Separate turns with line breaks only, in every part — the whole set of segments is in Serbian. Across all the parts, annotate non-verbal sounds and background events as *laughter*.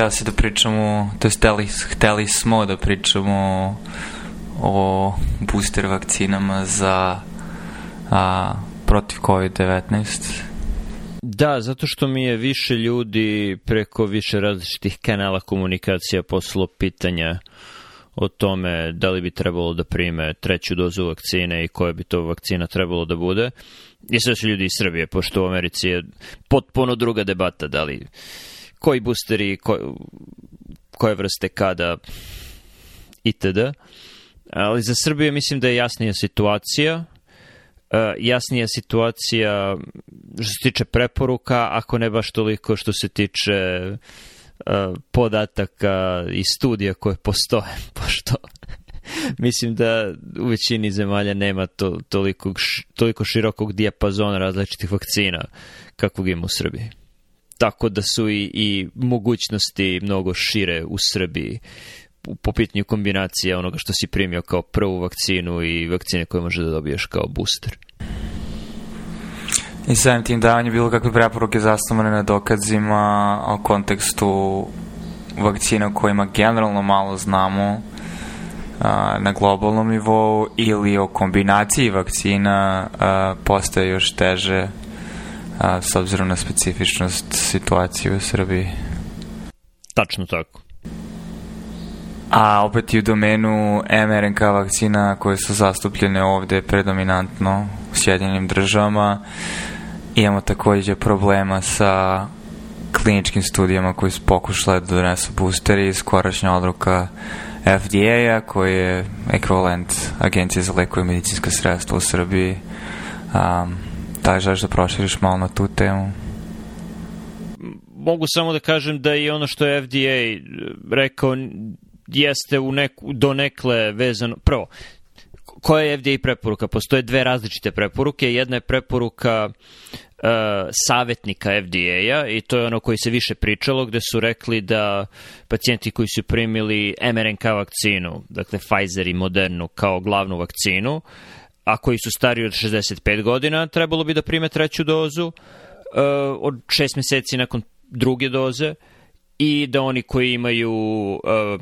hteo si da pričamo, to je hteli, hteli smo da pričamo o booster vakcinama za a, protiv COVID-19.
Da, zato što mi je više ljudi preko više različitih kanala komunikacija poslalo pitanja o tome da li bi trebalo da prime treću dozu vakcine i koja bi to vakcina trebalo da bude. I sve su ljudi iz Srbije, pošto u Americi je potpuno druga debata, da li koji boosteri, ko, koje vrste kada itd. Ali za Srbiju mislim da je jasnija situacija. Uh, jasnija situacija što se tiče preporuka, ako ne baš toliko što se tiče uh, podataka i studija koje postoje, *laughs* pošto mislim da u većini zemalja nema to, toliko, toliko širokog dijapazona različitih vakcina kakvog ima u Srbiji tako da su i, i mogućnosti mnogo šire u Srbiji po pitanju kombinacije onoga što si primio kao prvu vakcinu i vakcine koje može da dobiješ kao booster.
I samim tim davanje bilo kakve preporuke zasnovane na dokazima o kontekstu vakcina o kojima generalno malo znamo a, na globalnom nivou ili o kombinaciji vakcina a, postaje još teže a, s obzirom na specifičnost situacije u Srbiji.
Tačno tako.
A opet i u domenu mRNK vakcina koje su zastupljene ovde predominantno u Sjedinjenim državama, imamo takođe problema sa kliničkim studijama koji su pokušale da donesu boosteri, skorašnja odruka FDA-a koji je ekvivalent Agencije za lekove i medicinska sredstva u Srbiji um, Da li želiš da proširiš malo na tu temu?
Mogu samo da kažem da i ono što je FDA rekao jeste u neku, do nekle vezano... Prvo, koja je FDA preporuka? Postoje dve različite preporuke. Jedna je preporuka uh, savetnika FDA-a i to je ono koji se više pričalo, gde su rekli da pacijenti koji su primili mRNK vakcinu, dakle Pfizer i Modernu kao glavnu vakcinu, a koji su stariji od 65 godina, trebalo bi da prime treću dozu uh, od 6 meseci nakon druge doze i da oni koji imaju uh,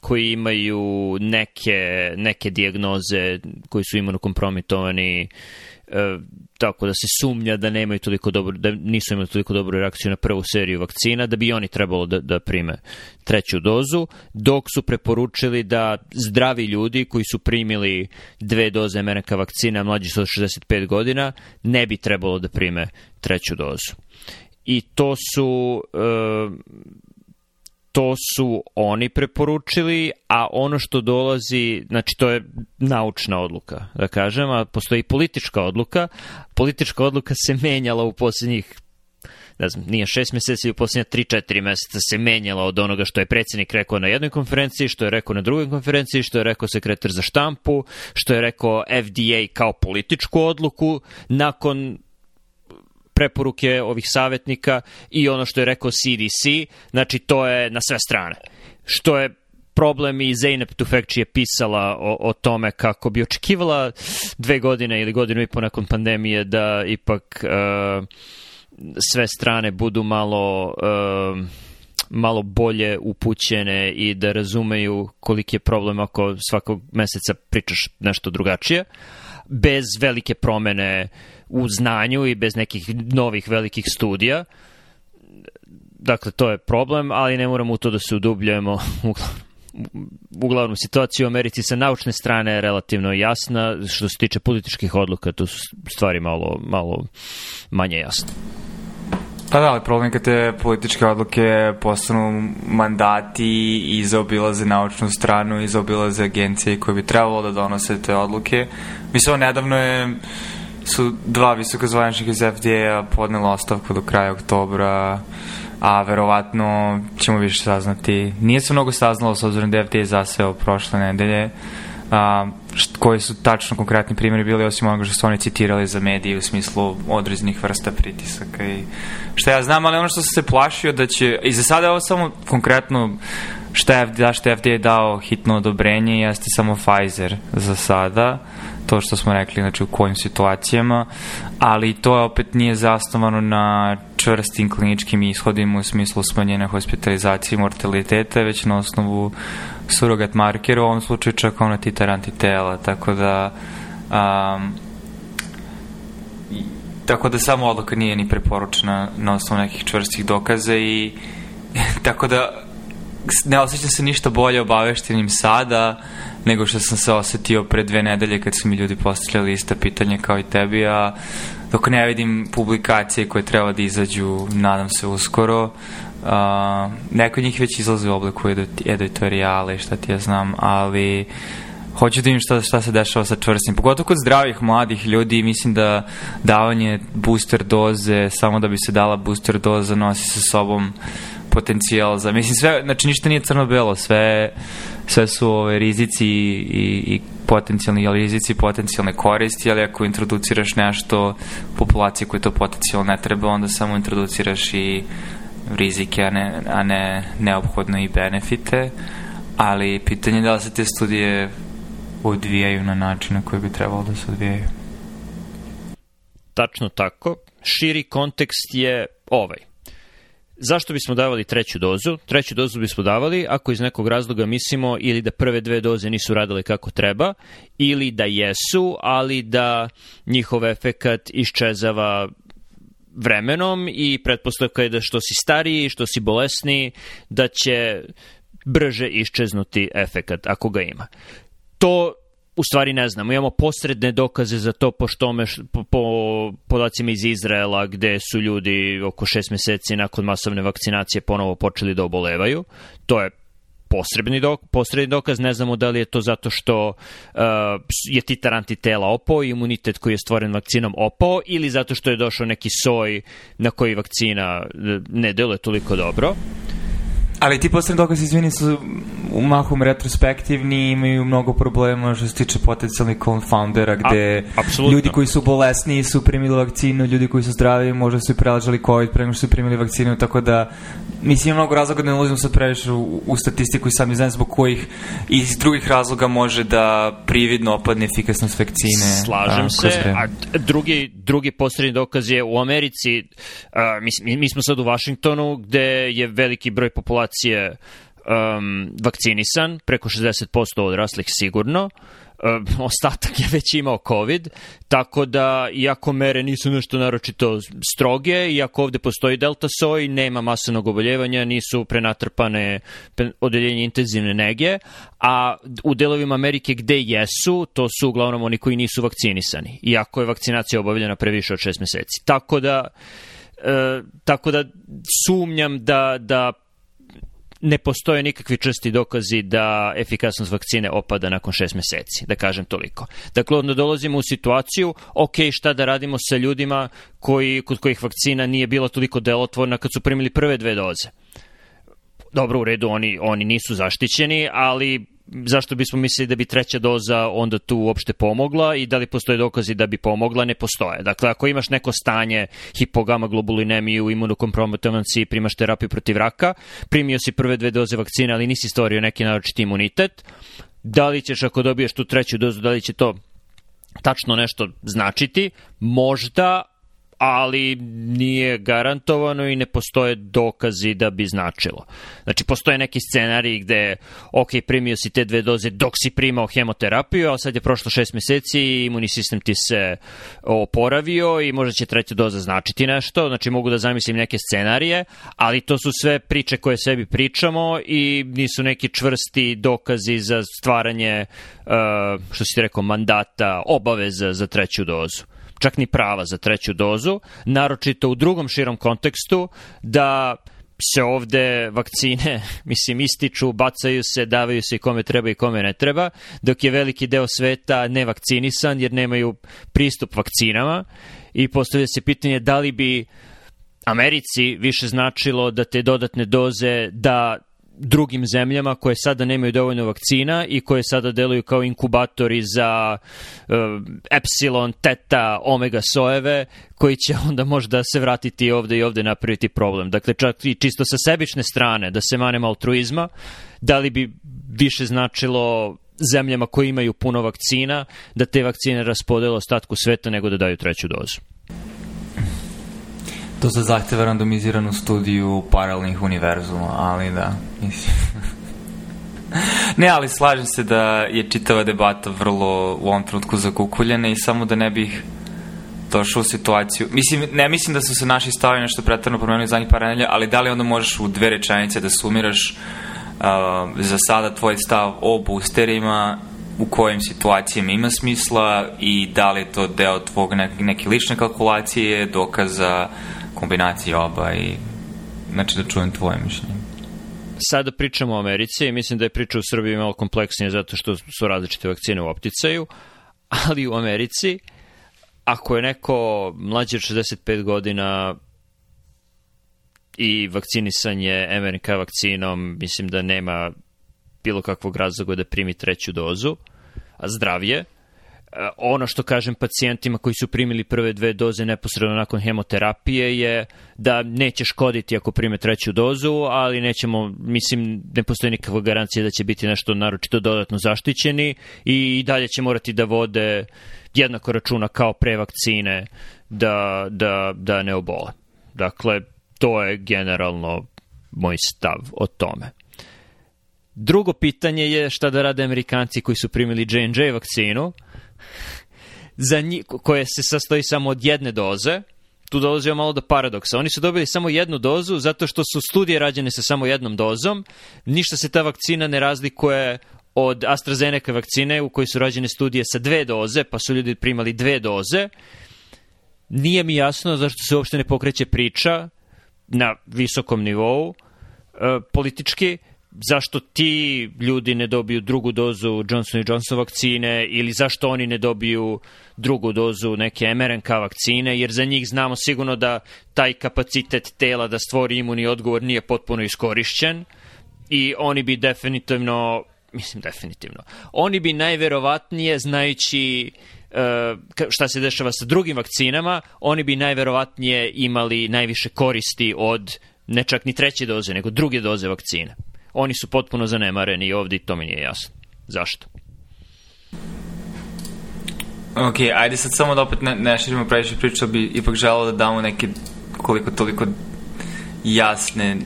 koji imaju neke, neke diagnoze koji su imunokompromitovani e, tako da se sumnja da nemaju toliko dobro, da nisu imali toliko dobru reakciju na prvu seriju vakcina, da bi oni trebalo da, da prime treću dozu, dok su preporučili da zdravi ljudi koji su primili dve doze MRNK vakcina mlađi su od 65 godina, ne bi trebalo da prime treću dozu. I to su e, to su oni preporučili, a ono što dolazi, znači to je naučna odluka, da kažem, a postoji politička odluka. Politička odluka se menjala u poslednjih ne znam, nije šest meseci, u poslednja 3-4 meseca se menjala od onoga što je predsednik rekao na jednoj konferenciji, što je rekao na drugoj konferenciji, što je rekao sekretar za štampu, što je rekao FDA kao političku odluku nakon preporuke ovih savjetnika i ono što je rekao CDC, znači to je na sve strane. Što je problem i Zeynep Tufekči je pisala o, o tome kako bi očekivala dve godine ili godinu i po nakon pandemije da ipak uh, sve strane budu malo uh, malo bolje upućene i da razumeju koliki je problem ako svakog meseca pričaš nešto drugačije bez velike promene u znanju i bez nekih novih velikih studija. Dakle, to je problem, ali ne moramo u to da se udubljujemo. *laughs* Uglavnom, situacija u Americi sa naučne strane je relativno jasna. Što se tiče političkih odluka, tu su stvari malo, malo manje jasne.
Pa da, ali problem kad te političke odluke postanu mandati i zaobilaze naučnu stranu i zaobilaze agencije koje bi trebalo da donose te odluke. Mislim, nedavno je su dva visokozvaničnika iz FDA podnela ostavku do kraja oktobra, a verovatno ćemo više saznati. Nije se mnogo saznalo s obzirom da je FDA zaseo prošle nedelje, a, koji su tačno konkretni primjeri bili osim onoga što su oni citirali za medije u smislu određenih vrsta pritisaka i šta ja znam, ali ono što sam se plašio da će, i za sada je ovo samo konkretno šta je, da što je FDA dao hitno odobrenje jeste samo Pfizer za sada to što smo rekli, znači u kojim situacijama, ali to opet nije zasnovano na čvrstim kliničkim ishodima u smislu smanjenja hospitalizacije i mortaliteta, već na osnovu surogat markera, u ovom slučaju čak ono titar antitela, tako da um, tako da samo odluka nije ni preporučena na osnovu nekih čvrstih dokaza i *laughs* tako da ne osjećam se ništa bolje obaveštenim sada nego što sam se osetio pre dve nedelje kad su mi ljudi postavljali ista pitanja kao i tebi, a dok ne vidim publikacije koje treba da izađu, nadam se uskoro, uh, neko od njih već izlaze u obliku editorijale i šta ti ja znam, ali hoću da vidim šta, šta se dešava sa čvrstim. Pogotovo kod zdravih mladih ljudi, mislim da davanje booster doze, samo da bi se dala booster doza, nosi sa sobom potencijal za, mislim sve, znači ništa nije crno-belo, sve, sve su ove rizici i, i potencijalni rizici potencijalne koristi, ali ako introduciraš nešto populacije koje to potencijalno ne treba, onda samo introduciraš i rizike, a ne, a ne neophodno i benefite, ali pitanje je da li se te studije odvijaju na način na koji bi trebalo da se odvijaju.
Tačno tako. Širi kontekst je ovaj. Zašto bismo davali treću dozu? Treću dozu bismo davali ako iz nekog razloga mislimo ili da prve dve doze nisu radile kako treba, ili da jesu, ali da njihov efekat iščezava vremenom i pretpostavka je da što si stariji, što si bolesniji, da će brže iščeznuti efekat ako ga ima. To u stvari ne znamo. Imamo posredne dokaze za to po, štome, po, po podacima iz Izraela gde su ljudi oko šest meseci nakon masovne vakcinacije ponovo počeli da obolevaju. To je posredni, dok, posredni dokaz, ne znamo da li je to zato što uh, je titar antitela opao imunitet koji je stvoren vakcinom opao ili zato što je došao neki soj na koji vakcina uh, ne deluje toliko dobro.
Ali ti poslednji dokazi, izvini, su u mahom retrospektivni imaju mnogo problema što se tiče potencijalnih confoundera, gde
A,
ljudi koji su bolesni su primili vakcinu, ljudi koji su zdravi možda su i prelažali COVID pre nego što su primili vakcinu, tako da mislim mnogo razloga da ne ulazim sad previše u, u statistiku i sam znam zbog kojih iz drugih razloga može da prividno opadne efikasnost vakcine.
Slažem a, se, a drugi, drugi posredni dokaz je u Americi, a, mi, mi smo sad u Vašingtonu gde je veliki broj populacije um, vakcinisan, preko 60% odraslih sigurno, um, ostatak je već imao COVID, tako da, iako mere nisu nešto naročito stroge, iako ovde postoji delta soj, nema masovnog oboljevanja, nisu prenatrpane odeljenje intenzivne nege, a u delovima Amerike gde jesu, to su uglavnom oni koji nisu vakcinisani, iako je vakcinacija obavljena previše od šest meseci. Tako da, e, tako da sumnjam da, da ne postoje nikakvi česti dokazi da efikasnost vakcine opada nakon šest meseci, da kažem toliko. Dakle, onda dolazimo u situaciju, ok, šta da radimo sa ljudima koji, kod kojih vakcina nije bila toliko delotvorna kad su primili prve dve doze. Dobro, u redu, oni, oni nisu zaštićeni, ali zašto bismo mislili da bi treća doza onda tu uopšte pomogla i da li postoje dokazi da bi pomogla, ne postoje. Dakle, ako imaš neko stanje hipogama globulinemiju, imunokompromitomanciji, primaš terapiju protiv raka, primio si prve dve doze vakcine, ali nisi stvorio neki naročiti imunitet, da li ćeš ako dobiješ tu treću dozu, da li će to tačno nešto značiti? Možda, ali nije garantovano i ne postoje dokazi da bi značilo. Znači, postoje neki scenariji gde, ok, primio si te dve doze dok si primao hemoterapiju, a sad je prošlo šest meseci i imunni sistem ti se oporavio i možda će treća doza značiti nešto, znači mogu da zamislim neke scenarije, ali to su sve priče koje sebi pričamo i nisu neki čvrsti dokazi za stvaranje, uh, što si rekao, mandata, obaveza za treću dozu čak ni prava za treću dozu, naročito u drugom širom kontekstu da se ovde vakcine, *laughs* mislim, ističu, bacaju se, davaju se i kome treba i kome ne treba, dok je veliki deo sveta nevakcinisan jer nemaju pristup vakcinama i postavlja se pitanje da li bi Americi više značilo da te dodatne doze da drugim zemljama koje sada nemaju dovoljno vakcina i koje sada deluju kao inkubatori za uh, epsilon, teta, omega sojeve koji će *laughs* onda možda se vratiti ovde i ovde napraviti problem. Dakle, čak i čisto sa sebične strane, da se manemo altruizma, da li bi više značilo zemljama koje imaju puno vakcina, da te vakcine raspodele ostatku sveta nego da daju treću dozu.
To se zahteva randomiziranu studiju paralelnih univerzuma, ali da, mislim. *laughs* ne, ali slažem se da je čitava debata vrlo u ovom trenutku zakukuljena i samo da ne bih došao u situaciju. Mislim, ne mislim da su se naši stavovi nešto pretarno promenili zadnjih par nedelja, ali da li onda možeš u dve rečenice da sumiraš uh, za sada tvoj stav o boosterima u kojim situacijama ima smisla i da li je to deo tvog neke, neke lične kalkulacije, dokaza, kombinacije oba i znači da čujem tvoje mišljenje.
Sada pričamo o Americi i mislim da je priča u Srbiji malo kompleksnija zato što su različite vakcine u opticaju, ali u Americi ako je neko mlađi od 65 godina i vakcinisanje MRNK vakcinom, mislim da nema bilo kakvog razloga da primi treću dozu, a zdravije. E, ono što kažem pacijentima koji su primili prve dve doze neposredno nakon hemoterapije je da neće škoditi ako prime treću dozu, ali nećemo, mislim, ne postoji nikakva garancija da će biti nešto naročito dodatno zaštićeni i dalje će morati da vode jednako računa kao pre vakcine da, da, da ne obole. Dakle, to je generalno moj stav o tome. Drugo pitanje je šta da rade Amerikanci koji su primili J&J vakcinu, za njih, koja se sastoji samo od jedne doze, tu dolazio malo do paradoksa. Oni su dobili samo jednu dozu zato što su studije rađene sa samo jednom dozom, ništa se ta vakcina ne razlikuje od AstraZeneca vakcine u kojoj su rađene studije sa dve doze, pa su ljudi primali dve doze. Nije mi jasno zašto se uopšte ne pokreće priča na visokom nivou e, politički, zašto ti ljudi ne dobiju drugu dozu Johnson Johnson vakcine ili zašto oni ne dobiju drugu dozu neke mRNK vakcine, jer za njih znamo sigurno da taj kapacitet tela da stvori imunni odgovor nije potpuno iskorišćen i oni bi definitivno mislim definitivno. Oni bi najverovatnije, znajući uh, šta se dešava sa drugim vakcinama, oni bi najverovatnije imali najviše koristi od ne čak ni treće doze, nego druge doze vakcine. Oni su potpuno zanemareni i to mi nije jasno. Zašto?
Ok, ajde sad samo da opet ne, ne širimo previše priča, bi ipak želao da damo neke koliko toliko jasne,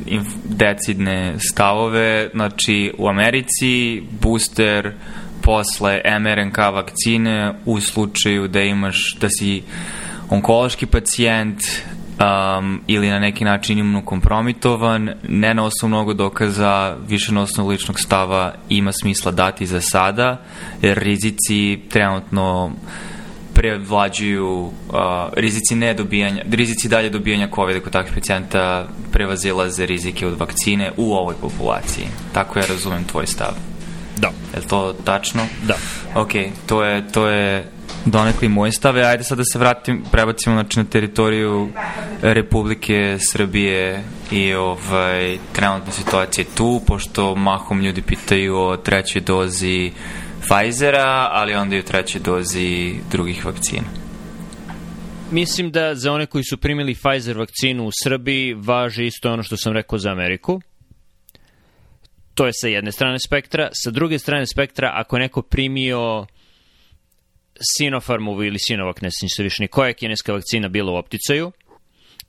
decidne stavove. Znači, u Americi booster posle mRNK vakcine u slučaju da imaš, da si onkološki pacijent um, ili na neki način imuno kompromitovan, ne na osnovu mnogo dokaza, više na osnovu ličnog stava ima smisla dati za sada, jer rizici trenutno prevlađuju uh, rizici ne dobijanja, rizici dalje dobijanja COVID-a kod takvih pacijenta prevazilaze rizike od vakcine u ovoj populaciji. Tako ja razumem tvoj stav.
Da.
Je to tačno?
Da.
Ok, to je, to je donekli moj stav. E, ajde sad da se vratim, prebacimo znači, na teritoriju Republike Srbije i ovaj, trenutna situacija tu, pošto mahom ljudi pitaju o trećoj dozi Pfizera, ali onda i u trećoj dozi drugih vakcina.
Mislim da za one koji su primili Pfizer vakcinu u Srbiji važi isto ono što sam rekao za Ameriku. To je sa jedne strane spektra. Sa druge strane spektra, ako neko primio Sinopharmovu ili Sinovac, ne sjećam se više ni koja je kineska vakcina bila u opticaju,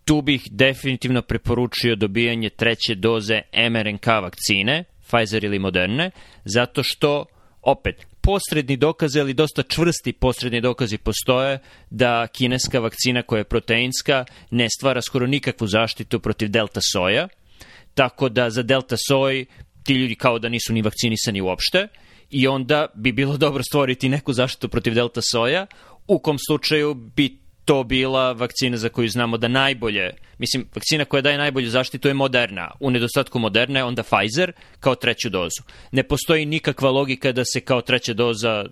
tu bih definitivno preporučio dobijanje treće doze mRNK vakcine, Pfizer ili Moderne, zato što opet, posredni dokaze, ali dosta čvrsti posredni dokazi postoje da kineska vakcina koja je proteinska ne stvara skoro nikakvu zaštitu protiv delta soja, tako da za delta soj ti ljudi kao da nisu ni vakcinisani uopšte i onda bi bilo dobro stvoriti neku zaštitu protiv delta soja, u kom slučaju bi to bila vakcina za koju znamo da najbolje, mislim, vakcina koja daje najbolju zaštitu je Moderna. U nedostatku Moderne onda Pfizer kao treću dozu. Ne postoji nikakva logika da se kao treća doza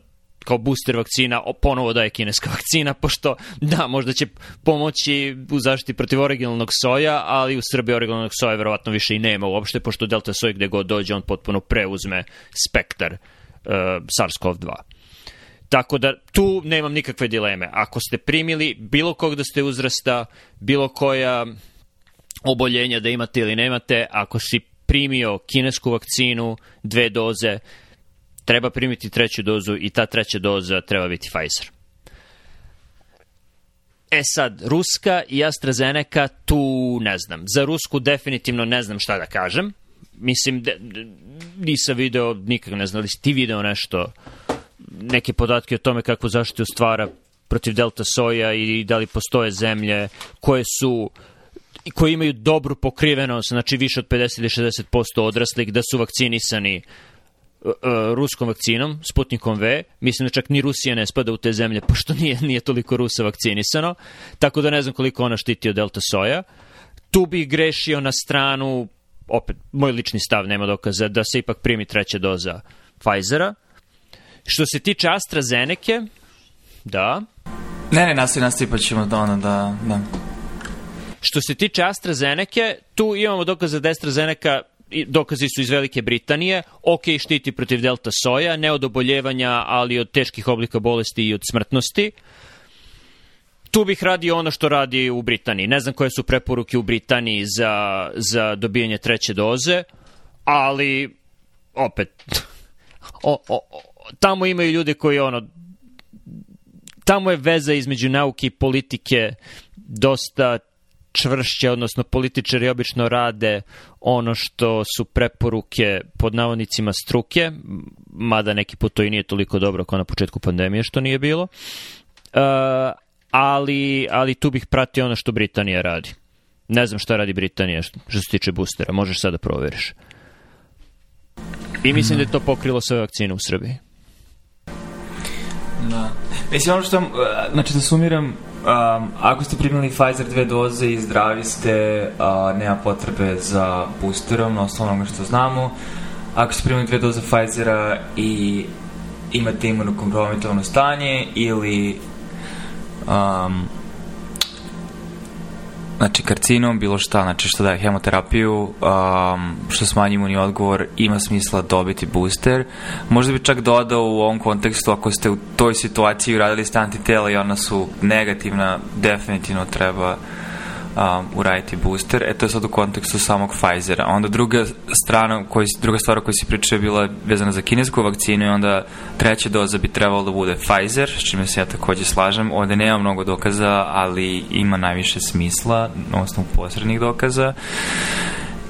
kao booster vakcina ponovo daje kineska *laughs* vakcina, pošto da, možda će pomoći u zaštiti protiv originalnog soja, ali u Srbiji originalnog soja verovatno više i nema uopšte, pošto delta soj gde god dođe, on potpuno preuzme spektar SARS-CoV-2. Tako da tu nemam nikakve dileme. Ako ste primili bilo kog da ste uzrasta, bilo koja oboljenja da imate ili nemate, ako si primio kinesku vakcinu, dve doze, treba primiti treću dozu i ta treća doza treba biti Pfizer. E sad, Ruska i AstraZeneca, tu ne znam. Za Rusku definitivno ne znam šta da kažem. Mislim, de, de, nisam video nikak, ne znam, da si ti video nešto, neke podatke o tome kako zaštitu stvara protiv delta soja i da li postoje zemlje koje su koji imaju dobru pokrivenost, znači više od 50 ili 60% odraslih, da su vakcinisani uh, ruskom vakcinom, Sputnikom V. Mislim da čak ni Rusija ne spada u te zemlje, pošto nije, nije toliko Rusa vakcinisano. Tako da ne znam koliko ona štiti od delta soja. Tu bih grešio na stranu, opet, moj lični stav nema dokaza, da se ipak primi treća doza Pfizera. Što se tiče AstraZeneca, da.
Ne, ne, nastavi, nastavi, pa ćemo da ono da... da.
Što se tiče AstraZeneca, tu imamo dokaze da AstraZeneca dokazi su iz Velike Britanije, ok, štiti protiv delta soja, ne od oboljevanja, ali od teških oblika bolesti i od smrtnosti. Tu bih radio ono što radi u Britaniji. Ne znam koje su preporuke u Britaniji za, za dobijanje treće doze, ali opet, *laughs* o, o, tamo imaju ljudi koji ono, tamo je veza između nauke i politike dosta čvršće, odnosno političari obično rade ono što su preporuke pod navodnicima struke, mada neki put to i nije toliko dobro kao na početku pandemije što nije bilo. Uh, ali, ali tu bih pratio ono što Britanija radi. Ne znam šta radi Britanija što, se tiče boostera, možeš sad da proveriš. I mislim da je to pokrilo sve vakcine u Srbiji.
Da. Mislim, ono što, znači da sumiram, um, ako ste primili Pfizer dve doze i zdravi ste, uh, nema potrebe za boosterom, na osnovu onoga što znamo. Ako ste primili dve doze Pfizera i imate imunokompromitovano stanje ili um, znači karcinom, bilo šta, znači što daje hemoterapiju, um, što smanji imunni odgovor, ima smisla dobiti booster. Možda bi čak dodao u ovom kontekstu, ako ste u toj situaciji uradili ste antitela i ona su negativna, definitivno treba um, uraditi booster. E to je sad u kontekstu samog Pfizera. Onda druga strana, koji, druga stvar o kojoj si pričao je bila vezana za kinesku vakcinu i onda treća doza bi trebalo da bude Pfizer, s čime se ja takođe slažem. Ovde nema mnogo dokaza, ali ima najviše smisla na osnovu posrednih dokaza.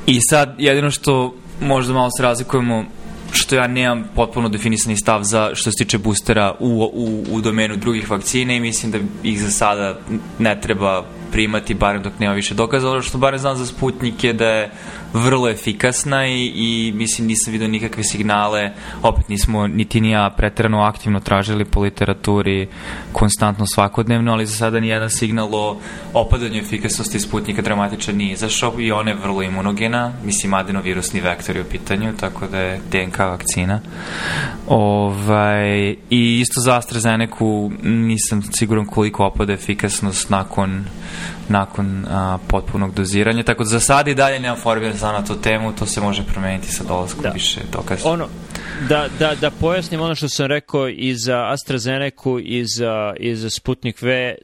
I sad, jedino što možda malo se razlikujemo što ja nemam potpuno definisani stav za što se tiče boostera u, u, u domenu drugih vakcina i mislim da ih za sada ne treba primati, barem dok nema više dokaza. Ono što barem znam za Sputnik je da je vrlo efikasna i, i mislim nisam vidio nikakve signale, opet nismo niti ni ja preterano aktivno tražili po literaturi konstantno svakodnevno, ali za sada ni jedan signal o opadanju efikasnosti Sputnika dramatičan nije izašao i ona je vrlo imunogena, mislim adenovirusni vektor je u pitanju, tako da je DNK vakcina. Ovaj, I isto za AstraZeneca nisam siguran koliko opada efikasnost nakon nakon a, potpunog doziranja, tako da za sad i dalje nemam formiran sam na tu temu, to se može promeniti sa dolazkom da. više dokaza.
Ono, da, da, da pojasnim ono što sam rekao i za AstraZeneca i za, i za Sputnik V,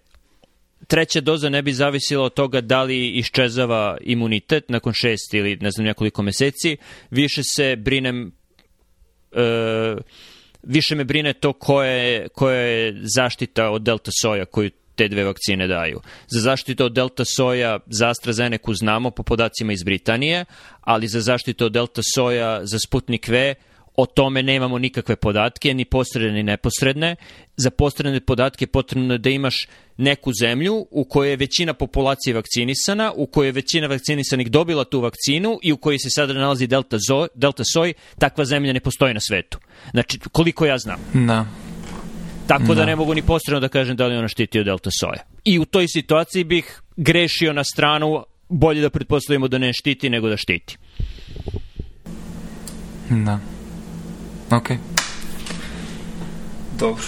treća doza ne bi zavisila od toga da li iščezava imunitet nakon šest ili ne znam nekoliko meseci, više se brinem e, više me brine to koja je, koja je zaštita od delta soja koju te dve vakcine daju. Za zaštitu od delta soja za AstraZeneca znamo po podacima iz Britanije, ali za zaštitu od delta soja za Sputnik V o tome nemamo nikakve podatke, ni posredne ni neposredne. Za posredne podatke potrebno je da imaš neku zemlju u kojoj je većina populacije vakcinisana, u kojoj je većina vakcinisanih dobila tu vakcinu i u kojoj se sada nalazi delta, zo, delta soj, takva zemlja ne postoji na svetu. Znači, koliko ja znam.
Da.
Tako da. da ne mogu ni posredno da kažem da li ona štiti od delta soja. I u toj situaciji bih grešio na stranu bolje da pretpostavimo da ne štiti nego da štiti.
Da. Ok. Dobro.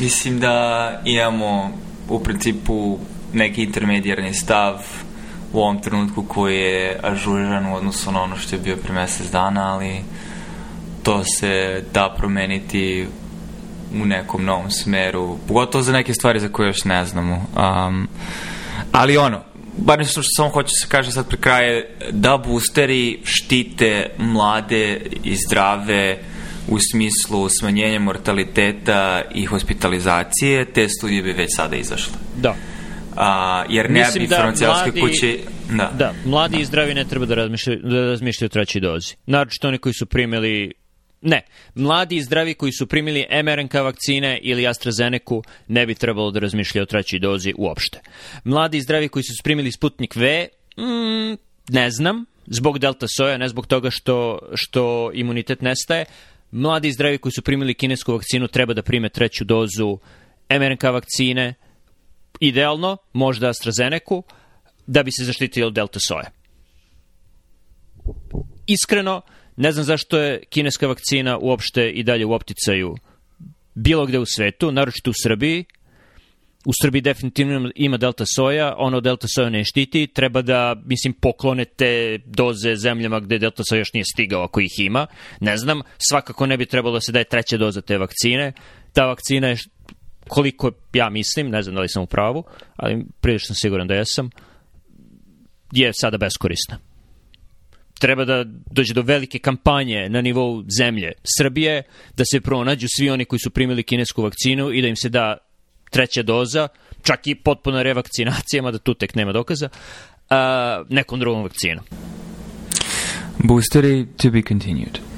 Mislim da imamo u principu neki intermedijarni stav u ovom trenutku koji je ažuriran u odnosu na ono što je bio pre mesec dana, ali to se da promeniti u nekom novom smeru, pogotovo za neke stvari za koje još ne znamo. Um, ali ono, bar nešto što samo hoće da se kaže sad pre kraje, da boosteri štite mlade i zdrave u smislu smanjenja mortaliteta i hospitalizacije, te studije bi već sada izašle.
Da.
A, jer ne bi
da
farmaceutske
mladi-
kuće... Da.
Da, mladi i zdravi ne treba da razmišljaju, da razmišljaju o trećoj dozi. Naročito oni koji su primili Ne, mladi i zdravi koji su primili mRNK vakcine ili AstraZeneca ne bi trebalo da razmišljaju o trećoj dozi uopšte. Mladi i zdravi koji su primili Sputnik V, mm, ne znam, zbog delta soja, ne zbog toga što, što imunitet nestaje. Mladi i zdravi koji su primili kinesku vakcinu treba da prime treću dozu mRNK vakcine, idealno, možda AstraZeneca, da bi se zaštitili od delta soje. Iskreno, ne znam zašto je kineska vakcina uopšte i dalje u opticaju bilo gde u svetu, naročito u Srbiji. U Srbiji definitivno ima delta soja, ono delta soja ne štiti, treba da, mislim, poklonete doze zemljama gde delta soja još nije stigao ako ih ima. Ne znam, svakako ne bi trebalo da se daje treća doza te vakcine. Ta vakcina je, koliko ja mislim, ne znam da li sam u pravu, ali prilično siguran da jesam, je sada beskorisna treba da dođe do velike kampanje na nivou zemlje Srbije, da se pronađu svi oni koji su primili kinesku vakcinu i da im se da treća doza, čak i potpuna revakcinacija, mada tu tek nema dokaza, a, nekom drugom vakcinom.
Boosteri to be continued.